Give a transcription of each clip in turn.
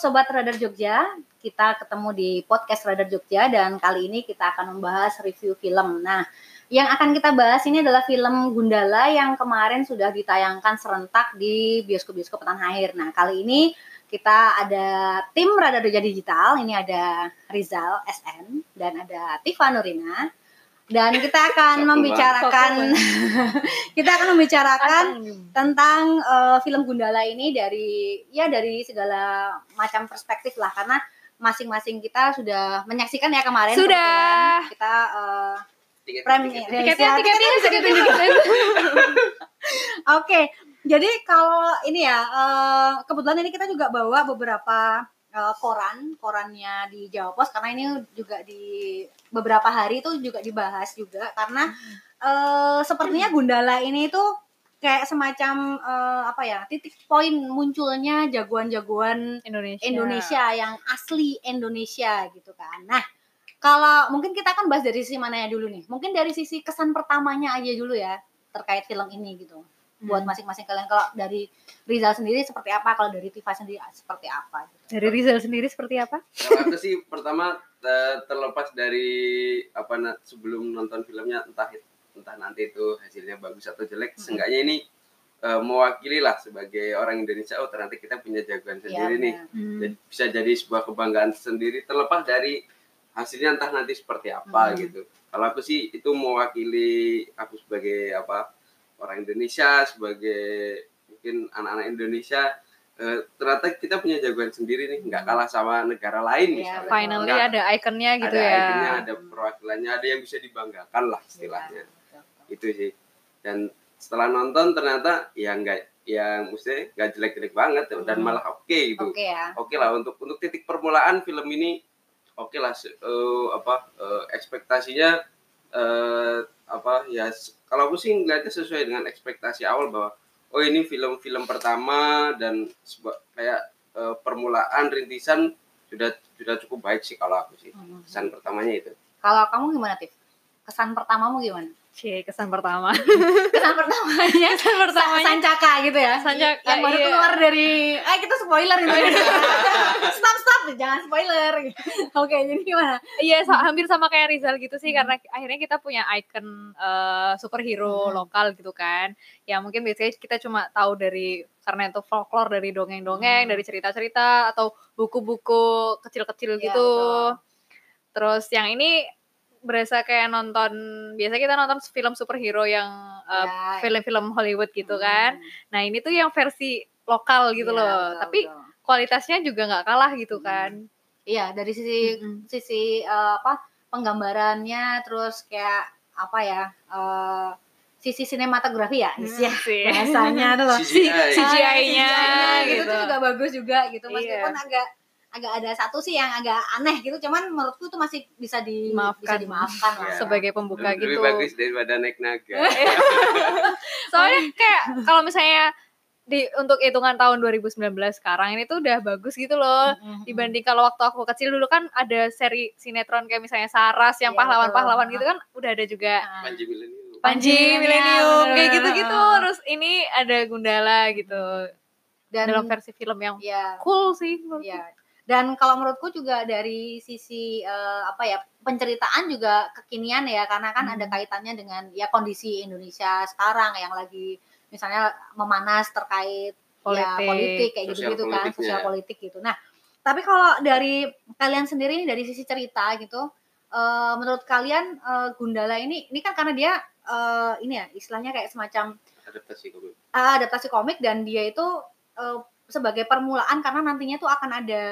Sobat Radar Jogja, kita ketemu di podcast Radar Jogja dan kali ini kita akan membahas review film. Nah, yang akan kita bahas ini adalah film Gundala yang kemarin sudah ditayangkan serentak di bioskop-bioskop tanah air. Nah, kali ini kita ada tim Radar Jogja Digital, ini ada Rizal SN dan ada Tifa Nurina dan kita akan membicarakan kita akan membicarakan tentang uh, film Gundala ini dari ya dari segala macam perspektif lah. Karena masing-masing kita sudah menyaksikan ya kemarin. Sudah. Kita uh, tiketnya tiketnya bisa ditunjukin. Oke jadi kalau ini ya uh, kebetulan ini kita juga bawa beberapa uh, koran korannya di Jawa Pos karena ini juga di beberapa hari itu juga dibahas juga karena hmm. uh, sepertinya Gundala ini itu kayak semacam uh, apa ya titik poin munculnya jagoan-jagoan Indonesia. Indonesia yang asli Indonesia gitu kan. Nah kalau mungkin kita akan bahas dari sisi mana ya dulu nih. Mungkin dari sisi kesan pertamanya aja dulu ya terkait film ini gitu buat masing-masing kalian kalau dari Rizal sendiri seperti apa kalau dari Tifa sendiri seperti apa gitu. dari Rizal sendiri seperti apa kalau aku sih pertama terlepas dari apa sebelum nonton filmnya entah entah nanti itu hasilnya bagus atau jelek hmm. seenggaknya ini uh, mewakili lah sebagai orang Indonesia oh ternyata kita punya jagoan iya, sendiri ya, nih hmm. jadi, bisa jadi sebuah kebanggaan sendiri terlepas dari hasilnya entah nanti seperti apa hmm. gitu kalau aku sih itu mewakili aku sebagai apa orang Indonesia sebagai mungkin anak-anak Indonesia uh, ternyata kita punya jagoan sendiri nih nggak kalah sama negara lain yeah, misalnya. finally Enggak, ada ikonnya gitu ada ya. ada ikonnya ada perwakilannya ada yang bisa dibanggakan lah istilahnya. Yeah, itu sih. Dan setelah nonton ternyata ya enggak ya mesti nggak jelek-jelek banget hmm. dan malah oke okay, gitu. Oke okay, ya. oke okay lah untuk untuk titik permulaan film ini oke okay lah uh, apa uh, ekspektasinya uh, apa ya kalau aku sih ngeliatnya sesuai dengan ekspektasi awal bahwa oh ini film-film pertama dan kayak uh, permulaan rintisan sudah sudah cukup baik sih kalau aku sih. Hmm. kesan pertamanya itu. Kalau kamu gimana Tif kesan pertamamu gimana Cie, kesan pertama. kesan pertamanya. kesan pertamanya. Sancaka gitu ya. Sancaka. Yang baru iya. keluar dari eh kita spoiler gitu. stop stop jangan spoiler. Oke, jadi gimana? Iya, so, hampir sama kayak Rizal gitu sih karena akhirnya kita punya icon uh, superhero hmm. lokal gitu kan. Ya mungkin biasanya kita cuma tahu dari karena itu folklore dari dongeng-dongeng, hmm. dari cerita-cerita atau buku-buku kecil-kecil ya, gitu. Betul. Terus yang ini berasa kayak nonton biasa kita nonton film superhero yang uh, ya. film-film Hollywood gitu hmm. kan. Nah ini tuh yang versi lokal gitu ya, loh. Betul, Tapi betul. kualitasnya juga nggak kalah gitu hmm. kan. Iya dari sisi hmm. sisi uh, apa penggambarannya terus kayak apa ya uh, sisi sinematografi ya, hmm, ya bahasanya tuh loh. CGI-nya CGI gitu. gitu tuh juga bagus juga gitu meskipun iya. agak agak ada satu sih yang agak aneh gitu cuman menurutku itu masih bisa di Maafkan. bisa dimaafkan. lah. Sebagai pembuka Lebih gitu. lebih bagus daripada naik naga. Soalnya kayak kalau misalnya di untuk hitungan tahun 2019 sekarang ini tuh udah bagus gitu loh. Mm-hmm. dibanding kalau waktu aku kecil dulu kan ada seri sinetron kayak misalnya Saras yang iya, pahlawan-pahlawan gitu kan udah ada juga. Panji Milenium Panji Milenium kayak gitu-gitu. Terus ini ada Gundala gitu. Dan dalam versi film yang ya, cool sih ya dan kalau menurutku juga dari sisi uh, apa ya penceritaan juga kekinian ya karena kan hmm. ada kaitannya dengan ya kondisi Indonesia sekarang yang lagi misalnya memanas terkait ya, politik, ya, politik kayak gitu-gitu kan sosial politik gitu. Nah, tapi kalau dari kalian sendiri dari sisi cerita gitu uh, menurut kalian uh, Gundala ini ini kan karena dia uh, ini ya istilahnya kayak semacam adaptasi komik. Uh, adaptasi komik dan dia itu uh, sebagai permulaan karena nantinya tuh akan ada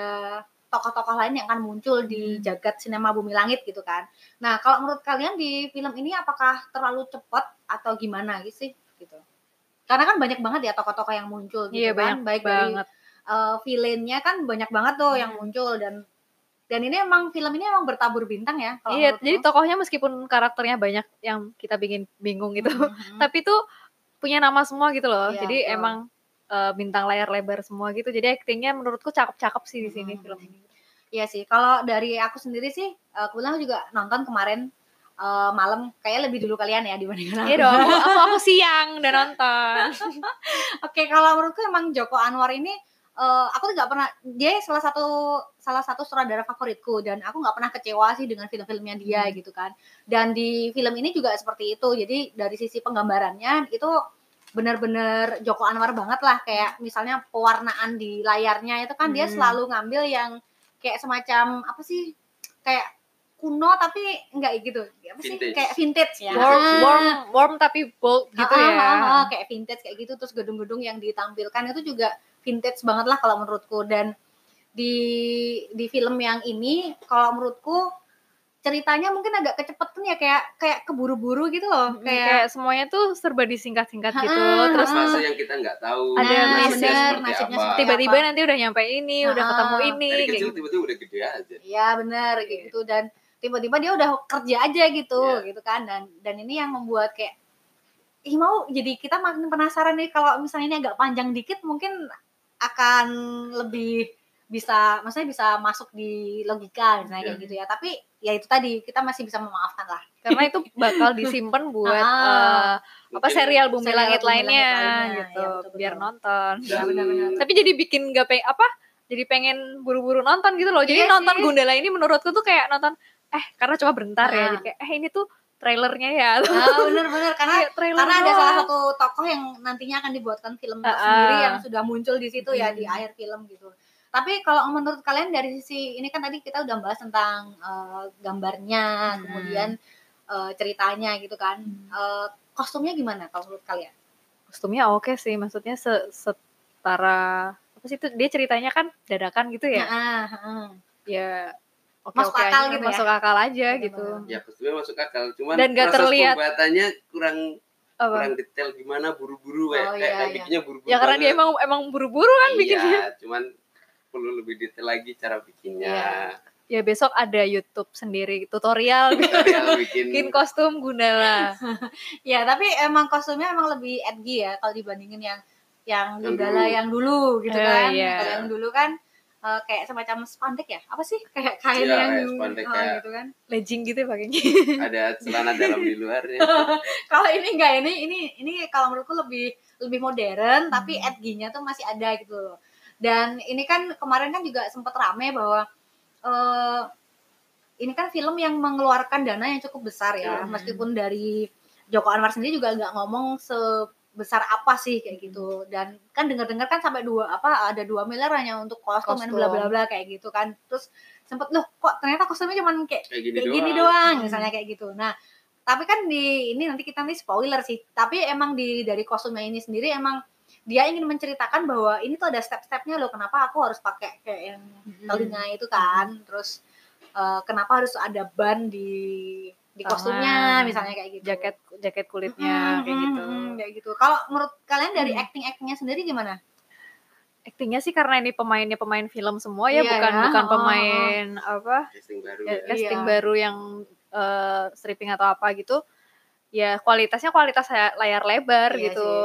tokoh-tokoh lain yang akan muncul di hmm. jagat sinema bumi langit gitu kan. Nah, kalau menurut kalian di film ini apakah terlalu cepat atau gimana gitu sih gitu? Karena kan banyak banget ya tokoh-tokoh yang muncul gitu iya, kan, baik banget. dari uh, villainnya kan banyak banget tuh hmm. yang muncul dan dan ini emang film ini emang bertabur bintang ya. Kalau iya, jadi tokohnya meskipun karakternya banyak yang kita bikin bingung gitu, hmm. tapi tuh punya nama semua gitu loh. Iya, jadi betul. emang uh, bintang layar lebar semua gitu. Jadi aktingnya menurutku cakep-cakep sih di sini hmm. film ini. Iya sih. Kalau dari aku sendiri sih, uh, kebetulan aku juga nonton kemarin uh, malam. Kayaknya lebih dulu kalian ya dibandingkan aku. Iya dong. Aku, aku siang dan nonton. Oke, okay, kalau menurutku emang Joko Anwar ini eh, aku tuh nggak pernah dia salah satu salah satu sutradara favoritku dan aku nggak pernah kecewa sih dengan film-filmnya dia Hmm. gitu kan dan di film ini juga seperti itu jadi dari sisi penggambarannya itu benar-benar Joko Anwar banget lah. Kayak misalnya pewarnaan di layarnya itu kan dia Hmm. selalu ngambil yang kayak semacam apa sih? Kayak kuno tapi enggak gitu. Apa sih? Vintage. kayak vintage. Ya. Warm Ah. warm warm tapi bold gitu Ah, ya. ah, ah, ah, kayak vintage kayak gitu. Terus gedung-gedung yang ditampilkan itu juga vintage banget lah kalau menurutku. Dan di di film yang ini kalau menurutku ceritanya mungkin agak kecepetan ya kayak kayak keburu-buru gitu loh Hmm, kayak, kayak semuanya tuh serba disingkat-singkat gitu terus fase yang kita nggak tahu Ada Nah, nasibnya seperti nasibnya apa tiba-tiba apa. nanti udah nyampe ini udah Ah, ketemu ini dari kayak kecil gitu. tiba-tiba udah gede aja ya benar kayak Iya. gitu dan tiba-tiba dia udah kerja aja gitu Iya. gitu kan dan dan ini yang membuat kayak ih mau jadi kita makin penasaran nih kalau misalnya ini agak panjang dikit mungkin akan lebih bisa maksudnya bisa masuk di logika misalnya kayak Iya. gitu ya tapi ya itu tadi kita masih bisa memaafkan lah karena itu bakal disimpan buat Ah. eh, apa serial Bumi serial Langit lainnya Langit lainnya, gitu ya, betul-betul. biar nonton Ya, dan benar-benar. tapi jadi bikin gak pengen apa jadi pengen buru-buru nonton gitu loh jadi Iya nonton sih. Gundala ini menurutku tuh kayak nonton eh karena coba bentar ya Ah. jadi kayak eh ini tuh trailernya ya ah bener-bener karena trailer karena ada salah satu tokoh yang nantinya akan dibuatkan film Ah, sendiri ah. yang sudah muncul di situ ya di Hmm. akhir film gitu. Tapi kalau menurut kalian dari sisi ini kan tadi kita udah bahas tentang eh, gambarnya, Hmm. kemudian eh, ceritanya gitu kan. Eh, kostumnya gimana kalau menurut kalian? kostumnya oke sih maksudnya se- setara apa sih itu dia ceritanya kan dadakan gitu ya Ah, ah, ah. ya oke Masuk oke akal aja, gitu ya? masuk akal aja Bener-bener. gitu ya kostumnya masuk akal cuman Dan nggak proses terlihat. pembuatannya kurang apa kurang detail gimana buru-buru kayak Oh, kayak, iya, kayak iya. bikinnya buru-buru ya karena dia banget. emang emang buru-buru kan bikinnya iya cuman perlu lebih detail lagi cara bikinnya ya besok ada YouTube sendiri tutorial tutorial bikin bikin kostum Gundala Ya, tapi emang kostumnya emang lebih edgy ya kalau dibandingin yang yang Yang Gundala dulu. yang dulu gitu Eh, kan. Kalau yang dulu kan eh, kayak semacam spandek ya? Apa sih? Kayak kain Iya, yang spandek, oh, kayak- gitu kan. legging gitu pakainya ada celana dalam di luarnya Kalau ini enggak ini ini ini kalau menurutku lebih lebih modern tapi Hmm. edgy-nya tuh masih ada gitu loh. Dan ini kan kemarin kan juga sempat rame bahwa eh ini kan film yang mengeluarkan dana yang cukup besar ya, Hmm. meskipun dari Joko Anwar sendiri juga nggak ngomong sebesar apa sih kayak gitu. Dan kan dengar-dengar kan sampai dua apa ada dua miliar hanya untuk kostum dan bla bla bla kayak gitu kan. Terus sempet loh kok ternyata kostumnya cuman kayak kayak gini kayak doang gini doang Hmm. misalnya kayak gitu. Nah, tapi kan di ini nanti kita nih spoiler sih. Tapi emang di dari kostumnya ini sendiri emang dia ingin menceritakan bahwa ini tuh ada step-stepnya loh. Kenapa aku harus pakai kayak yang telinga itu kan. Terus eh, kenapa harus ada ban di di Tangan. kostumnya misalnya kayak gitu. jaket jaket kulitnya Hmm, kayak gitu hmm, kayak gitu. Kalau menurut kalian dari Hmm. acting-actingnya sendiri gimana? aktingnya sih karena ini pemainnya pemain film semua ya Iya bukan ya, bukan oh, pemain apa casting baru ya, ya. casting Iya. baru yang eh, stripping atau apa gitu ya kualitasnya kualitas layar- layar lebar Iya gitu sih.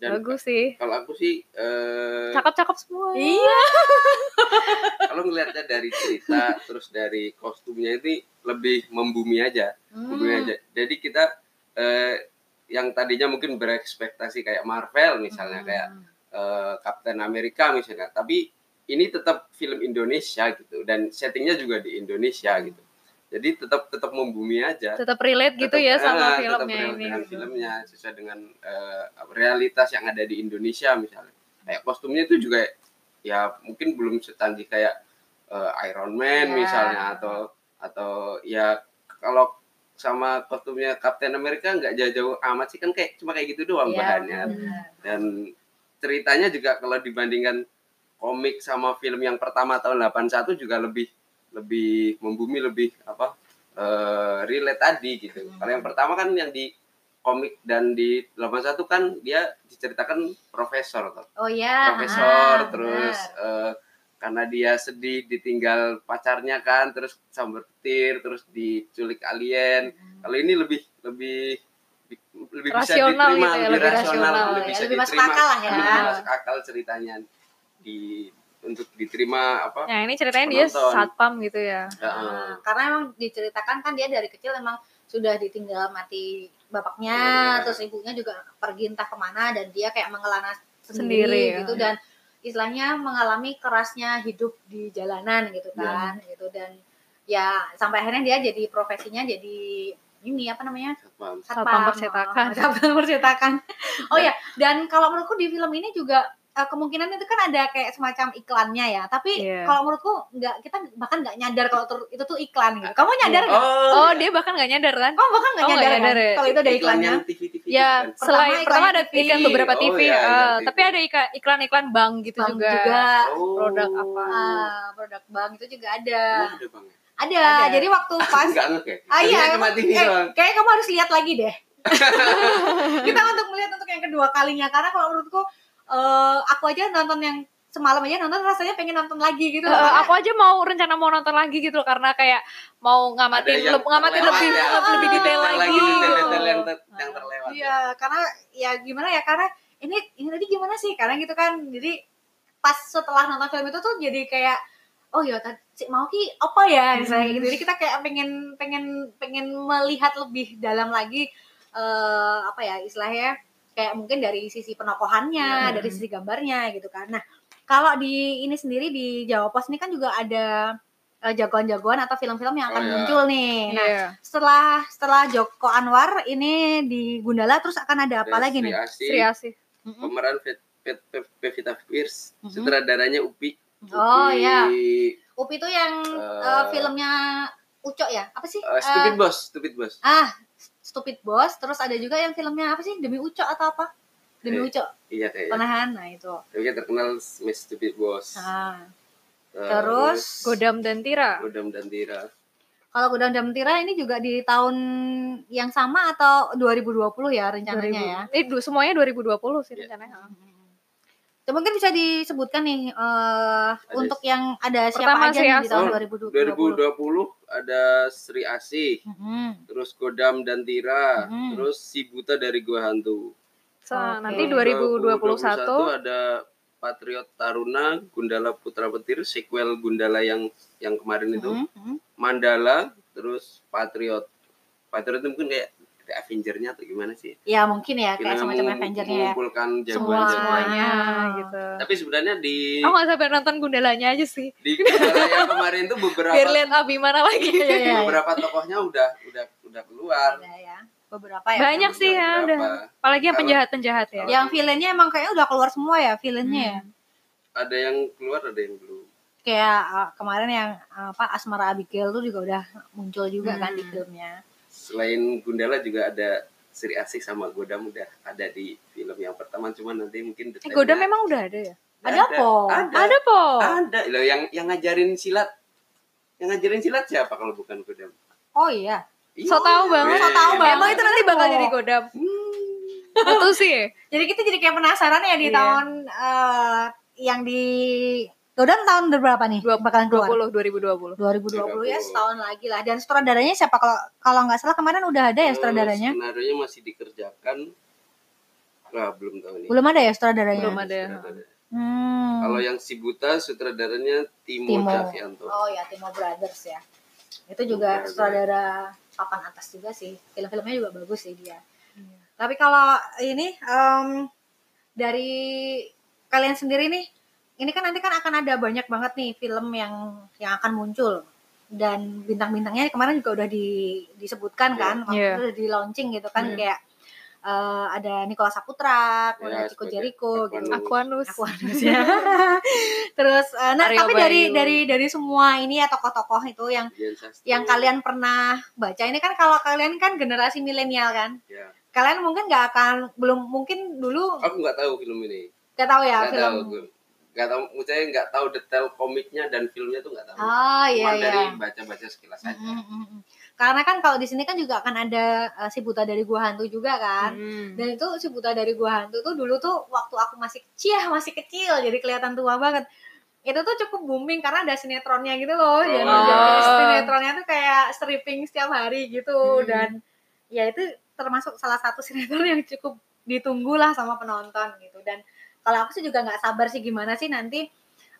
Dan bagus sih kalau aku sih eh, cakep-cakep semua Iya. kalau ngelihatnya dari cerita terus dari kostumnya ini lebih membumi aja membumi Hmm. aja jadi kita eh, yang tadinya mungkin berekspektasi kayak Marvel misalnya Hmm. kayak eh, Captain America misalnya tapi ini tetap film Indonesia gitu dan settingnya juga di Indonesia gitu jadi tetap tetap membumi aja tetap relate gitu Tetap- ya ah, sama tetap filmnya relate ini dengan gitu. filmnya sesuai dengan eh, realitas yang ada di Indonesia misalnya kayak kostumnya itu juga ya mungkin belum secanggih kayak eh, Iron Man Ya. misalnya atau atau ya kalau sama kostumnya Captain America nggak jauh-jauh amat sih kan kayak cuma kayak gitu doang Iya, bahannya dan ceritanya juga kalau dibandingkan komik sama film yang pertama tahun 81 juga lebih lebih membumi lebih apa eh, relate tadi gitu. Hmm. Kalau yang pertama kan yang di komik dan di 81 kan dia diceritakan profesor tuh. Oh ya. Profesor ah, terus eh, karena dia sedih ditinggal pacarnya kan terus sambar petir terus diculik alien. Hmm. Kalau ini lebih lebih lebih bisa Rasional diterima, gitu ya, lebih lebih rasional, rasional lebih ya, bisa lebih masuk diterima, akal lah ya. lebih masuk akal ceritanya di untuk diterima apa? Nah ini ceritanya dia Penonton. satpam gitu ya. Heeh. Nah, karena emang diceritakan kan dia dari kecil emang sudah ditinggal mati bapaknya, Iya. terus ibunya juga pergi entah ke mana dan dia kayak mengelana Sendiri, sendiri, ya. gitu dan istilahnya mengalami kerasnya hidup di jalanan gitu kan gitu dan ya sampai akhirnya dia jadi profesinya jadi ini apa namanya Satpam. Satpam percetakan. Satpam percetakan oh ya dan kalau menurutku di film ini juga eh, kemungkinan itu kan ada kayak semacam iklannya ya tapi Iya. kalau menurutku nggak kita bahkan nggak nyadar kalau tur- itu tuh iklan gitu kamu nyadar nggak Oh, Oh, dia bahkan nggak nyadar kan? kamu bahkan nggak Oh, nggak nyadar, nyadar kan? ya. kalau itu ada iklan iklannya yang TV TV Ya, kan? Pertama selain iklan pertama ada TV. iklan beberapa Oh, TV, iya, eh, iklan TV. tapi ada iklan- iklan-iklan bank gitu Bank juga. juga. Oh. Produk apa? Ah, produk bank itu juga ada Oh, bang. ada, Ada. jadi waktu pas ya? Ah iya, TV eh, kayak kamu harus lihat lagi deh. kita untuk melihat untuk yang kedua kalinya karena kalau menurutku eh, aku aja nonton yang semalam aja nonton rasanya pengen nonton lagi gitu. Eh, loh. Karena- aku aja mau rencana mau nonton lagi gitu loh karena kayak mau ngamatin leb- ngamatin lebih ya. lebih detail lagi. lagi detail-detail gitu. yang, ter- yang terlewat. Iya, karena ya gimana ya karena ini ini tadi gimana sih? Karena gitu kan. Jadi pas setelah nonton film itu tuh jadi kayak oh ya tadi si mau ki apa ya misalnya gitu. Jadi kita kayak pengen pengen pengen melihat lebih dalam lagi eh apa ya istilahnya kayak mungkin dari sisi penokohannya, Ya. dari sisi gambarnya gitu kan. Nah, kalau di ini sendiri di Jawa Pos ini kan juga ada eh, jagoan-jagoan atau film-film yang akan Oh, ya. muncul nih. Nah, Iya. setelah setelah Joko Anwar ini di Gundala terus akan ada apa Ada lagi nih? Sri Asih, Sri pemeran Pe- Pe- Pe- Pevita Pierce, Mhm. sutradaranya Upi. Oh Upi, ya, Upi itu yang eh, filmnya Ucok ya? Apa sih? eh, Stupid Eh, Boss, Stupid Boss. ah, Stupid Boss. Terus ada juga yang filmnya apa sih? Demi Ucok atau apa? Demi Eh, Ucok. Iya kayaknya. Penahan. Nah, itu. Tapi dia terkenal Miss Stupid Boss. Nah, Eh, terus Godam dan Tira. Godam dan Tira. kalau Gudang Damtira ini juga di tahun yang sama atau 2020 ya rencananya ya? 2000. Eh, du- semuanya 2020 sih Iya. rencananya. Mungkin bisa disebutkan nih eh untuk yang ada siapa Pertama aja Sri nih di Asih. tahun Oh, 2020. 2020 ada Sri Asih, Mm-mm. terus Godam dan Tira, Mhm. terus si Buta dari Gua Hantu. So, Oke. nanti 2021 ada Patriot Taruna, Gundala Putra Petir, sequel Gundala yang yang kemarin itu, Mm-mm. Mm-mm. Mandala, terus Patriot. Patriot itu mungkin kayak kayak Avenger-nya atau gimana sih? Ya mungkin ya kayak semacam Avenger-nya ya. mengumpulkan Semua. jagoan-jagoan. semuanya Ah. gitu. Tapi sebenarnya di Aku gak sabar nonton Gundalanya aja sih. di Gundala yang kemarin tuh beberapa Biar lihat Abimana lagi. Iya, iya, iya. beberapa tokohnya udah udah udah keluar. Ada ya. Beberapa ya. Banyak sih ya udah. Apalagi yang Kalau- penjahat-penjahat ya. Yang villainnya emang kayaknya udah keluar semua ya villainnya ya. Ada yang keluar, ada yang belum. Kayak uh, kemarin yang uh, apa Asmara Abigail tuh juga udah muncul juga kan di Hmm. filmnya. Selain Gundala juga ada Sri Asih sama Godam udah ada di film yang pertama cuman nanti mungkin Eh, Godam memang udah ada ya? Ada apa? Ada. Ada po. Ada. Loh yang yang ngajarin silat. Yang ngajarin silat siapa kalau bukan Godam? Oh iya. Iya, So tau banget. So tau banget. Emang itu nanti bakal jadi Godam. Hmm. Betul sih. Jadi kita jadi kayak penasaran ya di Iya. tahun uh, yang di Godam tahun berapa nih? Dua- bakalan keluar? 20 2020. 2020 ya 2020. setahun lagi lah dan sutradaranya siapa kalau kalau nggak salah kemarin udah ada ya sutradaranya Skenario masih dikerjakan. Nah, belum tahu nih. belum ada ya sutradaranya Belum ada. Sutradara. Hmm. Kalau yang si buta sutradaranya Timo, Timo. Javianto. oh ya Timo Brothers ya itu juga Brothers. sutradara papan atas juga sih film-filmnya juga bagus sih dia Iya. tapi kalau ini em, dari kalian sendiri nih ini kan nanti kan akan ada banyak banget nih film yang yang akan muncul dan bintang-bintangnya kemarin juga udah di, disebutkan kan waktu Iya. itu udah di launching gitu kan Iya. kayak eh, ada Nicola Saputra, kemudian Ya, Chico sebagai Jericho gitu. Aquanus. Aquanus. Aquanus ya. Terus eh, nah Aryo tapi dari Bayu. dari dari semua ini ya tokoh-tokoh itu yang yang kalian pernah baca ini kan kalau kalian kan generasi milenial kan. Ya. Kalian mungkin nggak akan belum mungkin dulu Aku nggak tahu film ini. nggak tahu ya Nggak film. tahu. Nggak tahu, saya nggak tahu detail komiknya dan filmnya tuh nggak tahu. Oh iya Cuma iya. dari baca-baca sekilas aja. Mm, mm, mm. Karena kan kalau di sini kan juga akan ada eh, si buta dari gua hantu juga kan. Hmm. Dan itu si buta dari gua hantu tuh dulu tuh waktu aku masih kecil, masih kecil jadi kelihatan tua banget. Itu tuh cukup booming karena ada sinetronnya gitu loh. Dan Oh. dan sinetronnya tuh kayak stripping setiap hari gitu Hmm. dan ya itu termasuk salah satu sinetron yang cukup ditunggu lah sama penonton gitu. Dan kalau aku sih juga nggak sabar sih gimana sih nanti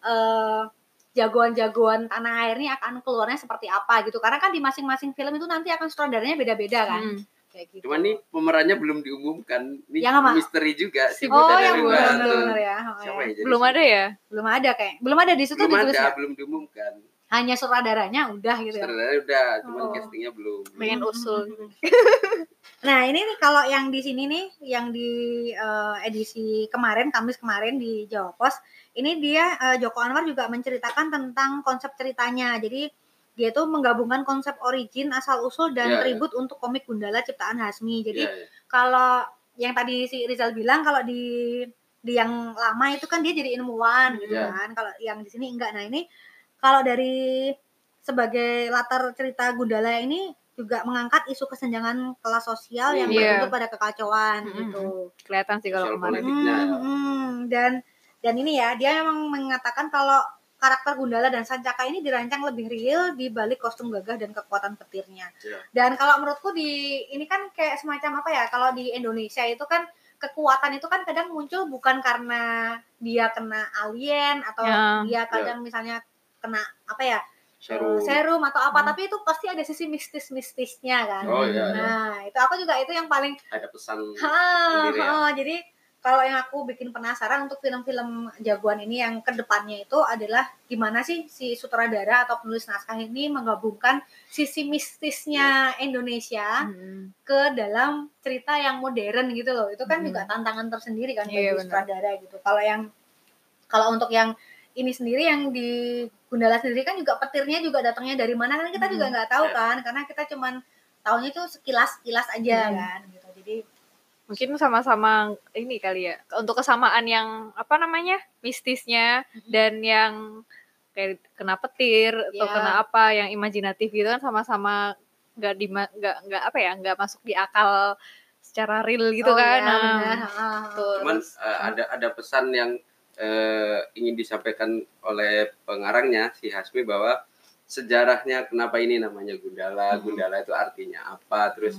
eh jagoan-jagoan tanah air ini akan keluarnya seperti apa gitu. Karena kan di masing-masing film itu nanti akan sutradaranya beda-beda kan Hmm. kayak gitu. Cuman nih pemerannya belum diumumkan. Ini Yang apa? misteri juga si oh yang belum benar ya. Oh, Siapa ya. ya Belum ada ya? Belum ada kayak. Belum ada di situ Belum ditulis ada, ya. belum diumumkan. Hanya sutradaranya udah gitu ya. Sutradaranya udah, cuman Oh. castingnya belum. Pengen Hmm. usul. Nah ini nih kalau yang di sini nih, yang di eh, edisi kemarin, Kamis kemarin di Jawa Pos, ini dia eh, Joko Anwar juga menceritakan tentang konsep ceritanya. Jadi dia tuh menggabungkan konsep origin, asal usul dan Iya, iya. tribut untuk komik Gundala ciptaan Hasmi. Jadi Iya, iya. kalau yang tadi si Rizal bilang kalau di di yang lama itu kan dia jadi ilmuwan gitu Iya. kan. Kalau yang di sini enggak. Nah, ini kalau dari sebagai latar cerita Gundala ini juga mengangkat isu kesenjangan kelas sosial yang Iya. berujung pada kekacauan Mm-mm. gitu. Kelihatan sih kalau kemarin. Hmm, hmm. dan dan ini ya dia memang mengatakan kalau karakter Gundala dan Sancaka ini dirancang lebih real di balik kostum gagah dan kekuatan petirnya. Iya. Dan kalau menurutku di ini kan kayak semacam apa ya? Kalau di Indonesia itu kan kekuatan itu kan kadang muncul bukan karena dia kena alien atau Ya. dia kadang misalnya kena apa ya? Serum. eh, serum atau apa, Hmm. tapi itu pasti ada sisi mistis-mistisnya kan. Oh iya, iya. Nah, itu aku juga itu yang paling Ada pesan Ha, sendiri ya. ha, jadi kalau yang aku bikin penasaran untuk film-film jagoan ini yang ke depannya itu adalah gimana sih si sutradara atau penulis naskah ini menggabungkan sisi mistisnya Indonesia Mm-mm. ke dalam cerita yang modern gitu loh. Itu kan Hmm. juga tantangan tersendiri kan Iya, bagi benar. sutradara gitu. Kalau yang kalau untuk yang ini sendiri yang di Gundala sendiri kan juga petirnya juga datangnya dari mana kan kita juga Hmm. nggak tahu Iya. kan karena kita cuman tahunya itu sekilas-kilas aja Hmm. kan gitu. Jadi Mungkin sama-sama ini kali ya. Untuk kesamaan yang apa namanya? mistisnya dan yang kayak kena petir atau Ya. kena apa yang imajinatif gitu kan sama-sama nggak di nggak nggak apa ya nggak masuk di akal secara real gitu Oh, kan iya, Nah, benar. Ah, betul. Cuman Terus, eh, ada ada pesan yang eh, ingin disampaikan oleh pengarangnya si Hasmi bahwa sejarahnya kenapa ini namanya Gundala, Hmm. Gundala itu artinya apa, terus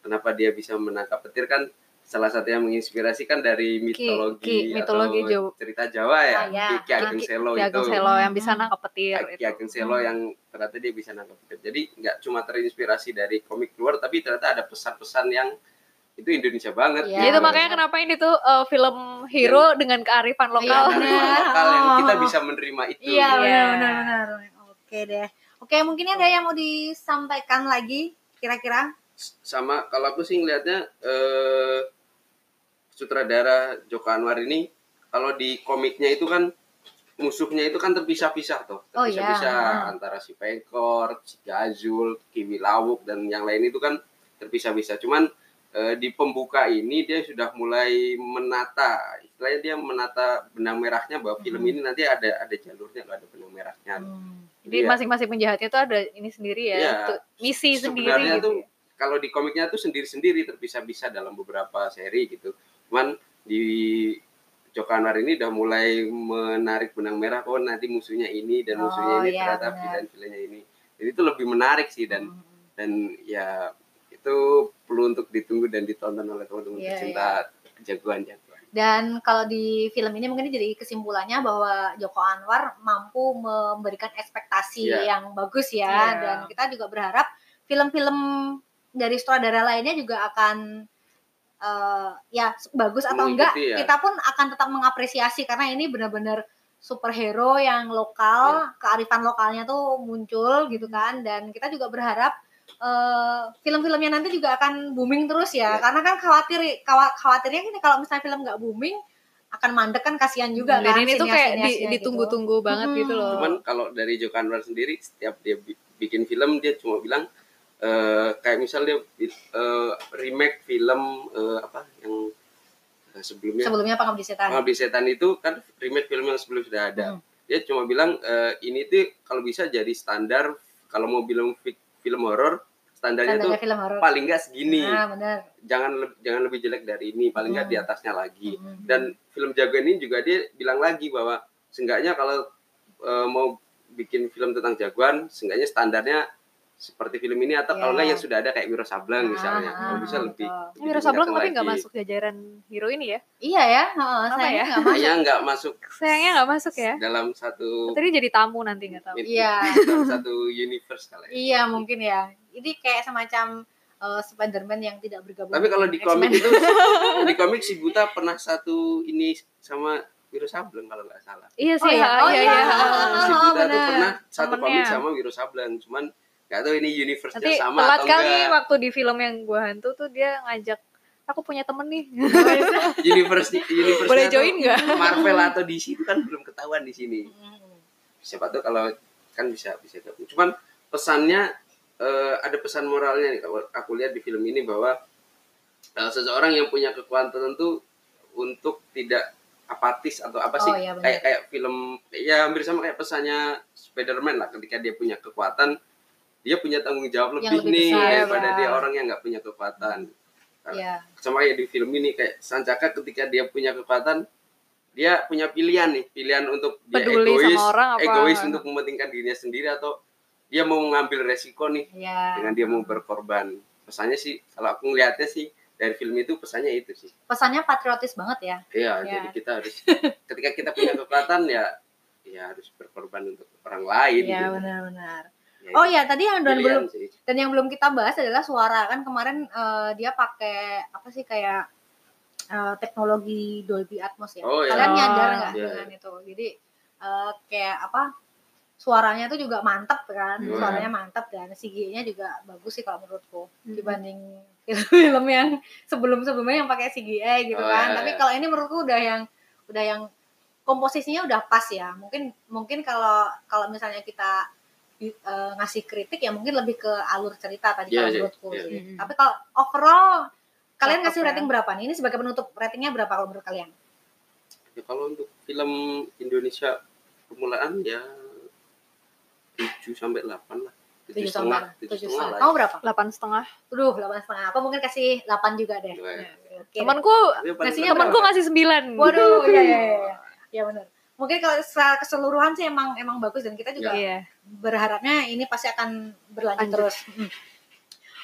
kenapa dia bisa menangkap petir kan salah satu yang menginspirasi kan dari mitologi, Ki- mitologi atau Jawa. cerita Jawa ya, Ah, ya. Ki Ki Ageng Ki- Selo Ki Ageng itu. Selo yang bisa Hmm. nangkap petir Ki. Ageng Selo Hmm. yang ternyata dia bisa nangkap petir. Jadi nggak cuma terinspirasi dari komik luar, tapi ternyata ada pesan-pesan yang itu Indonesia banget. Iya, Ya, itu makanya kenapa ini tuh uh, film hero dengan kearifan Iya, lokal. benar. lokal yang kita Oh. bisa menerima itu. Iya, gitu. benar Iya. Oke deh. Oke, mungkin ada yang mau disampaikan lagi kira-kira? Sama kalau aku sih ngelihatnya eh, sutradara Joko Anwar ini kalau di komiknya itu kan musuhnya itu kan terpisah-pisah tuh, Oh, iya. terpisah-pisah Hmm. antara si Pengkor, si Gazul, Kiwi Lawuk dan yang lain itu kan terpisah-pisah. Cuman eh, di pembuka ini dia sudah mulai menata, istilahnya dia menata benang merahnya bahwa film Hmm. ini nanti ada ada jalurnya, ada benang merahnya. Jadi Iya. masing-masing penjahatnya tuh ada ini sendiri ya, Iya. tuh, misi sendiri Sebenarnya gitu. tuh kalau di komiknya tuh sendiri-sendiri terpisah-pisah dalam beberapa seri gitu. Cuman di Joko Anwar ini udah mulai menarik benang merah oh nanti musuhnya ini dan Oh, musuhnya ini iya, ternyata villain-villainnya ini. Jadi itu lebih menarik sih dan Hmm. dan ya itu perlu untuk ditunggu dan ditonton oleh teman-teman Iya, pecinta jagoan-jagoan. Dan kalau di film ini mungkin jadi kesimpulannya bahwa Joko Anwar mampu memberikan ekspektasi Iya. yang bagus ya Iya. dan kita juga berharap film-film dari sutradara lainnya juga akan eh, ya bagus atau enggak ya. kita pun akan tetap mengapresiasi karena ini benar-benar superhero yang lokal kearifan lokalnya tuh muncul gitu kan dan kita juga berharap eh, film-filmnya nanti juga akan booming terus ya Iya. karena kan khawatir khawatirnya gini kalau misalnya film nggak booming akan mandek kan kasihan juga Dan kan ini tuh kayak di- gitu. ditunggu-tunggu banget Hmm. gitu loh. Cuman kalau dari Joko Anwar sendiri setiap dia bi- bikin film dia cuma bilang eh, kayak misalnya dia eh, remake film eh, apa yang sebelumnya sebelumnya pengabdi setan Pengabdi Setan itu kan remake film yang sebelum sudah ada. Hmm. Dia cuma bilang eh, ini tuh kalau bisa jadi standar kalau mau bilang fi- film horor standarnya standarnya tuh film horor paling nggak segini. nah benar Jangan le- jangan lebih jelek dari ini, paling nggak Hmm. di atasnya lagi. Hmm. Dan film jagoan ini juga dia bilang lagi bahwa seenggaknya kalau eh, mau bikin film tentang jagoan, seenggaknya standarnya seperti film ini atau kalau Iya. nggak yang sudah ada kayak Wiro Sableng misalnya. Ah, Kalau bisa betul. lebih. Wiro Sableng tapi nggak masuk jajaran hero ini ya. iya ya heeh, Apa sayangnya ya? nggak masuk Kayaknya nggak masuk Sayangnya nggak masuk ya. dalam satu Tadi jadi tamu nanti nggak tahu. Iya. dalam satu universe kali ya. Iya mungkin ya. Ini kayak semacam uh, Spider-Man yang tidak bergabung. Tapi kalau di komik itu di komik si Buta pernah satu ini sama Wiro Sableng kalau nggak salah. Iya Oh sih, iya, ha, oh iya, iya, iya. ah, ah, si ah, Buta tuh benar. pernah satu Temennya. komik sama Wiro Sableng, cuman nggak tahu ini universe-nya Nanti sama telat atau kali enggak. waktu di film yang gua hantu tuh dia ngajak aku punya temen nih. Universe universe Boleh join nggak? Marvel atau DC itu kan belum ketahuan di sini. Hmm. Siapa tuh kalau kan bisa bisa gabung. Cuman pesannya eh, ada pesan moralnya nih kalau aku lihat di film ini bahwa eh, seseorang yang punya kekuatan tertentu untuk tidak apatis atau apa sih Oh, iya, kayak kayak film ya hampir sama kayak pesannya Spider-Man lah ketika dia punya kekuatan dia punya tanggung jawab Yang lebih, lebih nih besar, daripada ya. dia orang yang nggak punya kekuatan Iya. sama kayak di film ini kayak Sancaka ketika dia punya kekuatan dia punya pilihan nih pilihan untuk dia Peduli sama egois orang apa- egois untuk mementingkan dirinya sendiri atau dia mau mengambil resiko nih Iya. dengan dia mau berkorban pesannya sih kalau aku ngelihatnya sih dari film itu pesannya itu sih Pesannya patriotis banget ya. iya Ya. jadi kita harus ketika kita punya kekuatan ya ya harus berkorban untuk orang lain Iya gitu. benar-benar. Ya, Oh itu ya tadi yang dan pilihan belum sih. dan yang belum kita bahas adalah suara kan kemarin eh, dia pakai apa sih kayak eh, teknologi Dolby Atmos ya. Oh, iya. Kalian nyadar nggak iya, dengan itu? Jadi eh, kayak apa? Suaranya tuh juga mantap kan, Hmm. suaranya mantap dan CGI-nya juga bagus sih kalau menurutku Hmm. dibanding film-film yang sebelum-sebelumnya yang pakai CGI gitu Oh, kan. iya, Tapi iya. kalau ini menurutku udah yang udah yang komposisinya udah pas ya. Mungkin mungkin kalau kalau misalnya kita eh, ngasih kritik ya mungkin lebih ke alur cerita tadi Iya, kalau iya, menurutku iya. sih. Mm-mm. Tapi kalau overall kalian ngasih ya. rating berapa nih? Ini sebagai penutup ratingnya berapa kalau menurut kalian? Ya, kalau untuk film Indonesia permulaan ya 7 sampai 8 lah. 7 Tujuh setengah, sama 7 tujuh setengah setengah. lah. Kamu berapa? Delapan setengah. Tuduh, delapan setengah. Aku mungkin kasih 8 juga deh. Dua ya. Ya, oke deh. Temanku, temanku ngasih sembilan. Waduh, iya iya iya. Ya benar. Mungkin kalau secara keseluruhan sih emang emang bagus dan kita juga Iya. berharapnya ini pasti akan berlanjut Lanjut. terus. Mm.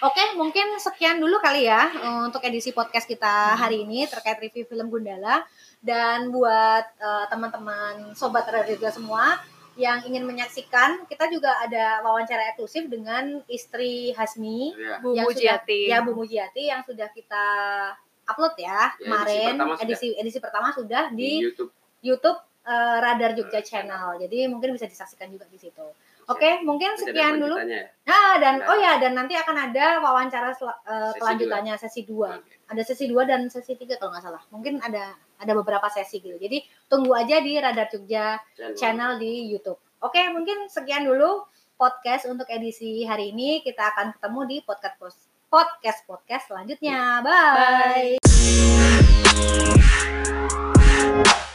Oke, mungkin sekian dulu kali ya eh, untuk edisi podcast kita hari ini terkait review film Gundala. Dan buat eh, teman-teman sobat juga semua yang ingin menyaksikan, kita juga ada wawancara eksklusif dengan istri Hasmi Ya. Bu yang Mujiati. sudah ya Bu Mujiati yang sudah kita upload ya, edisi kemarin pertama sudah. edisi edisi pertama sudah Di di YouTube YouTube eh, Radar Jogja Channel. Jadi mungkin bisa disaksikan juga di situ. Oke, mungkin Masih ada sekian dulu. ya? Nah, dan Nah. oh ya, dan nanti akan ada wawancara sel- eh, Sesi kelanjutannya sesi 2. Oke. Ada sesi 2 dan sesi 3 kalau nggak salah. Mungkin ada ada beberapa sesi gitu. Jadi tunggu aja di Radar Jogja channel di YouTube. Oke, mungkin sekian dulu podcast untuk edisi hari ini. Kita akan ketemu di podcast podcast podcast selanjutnya. Bye. Bye.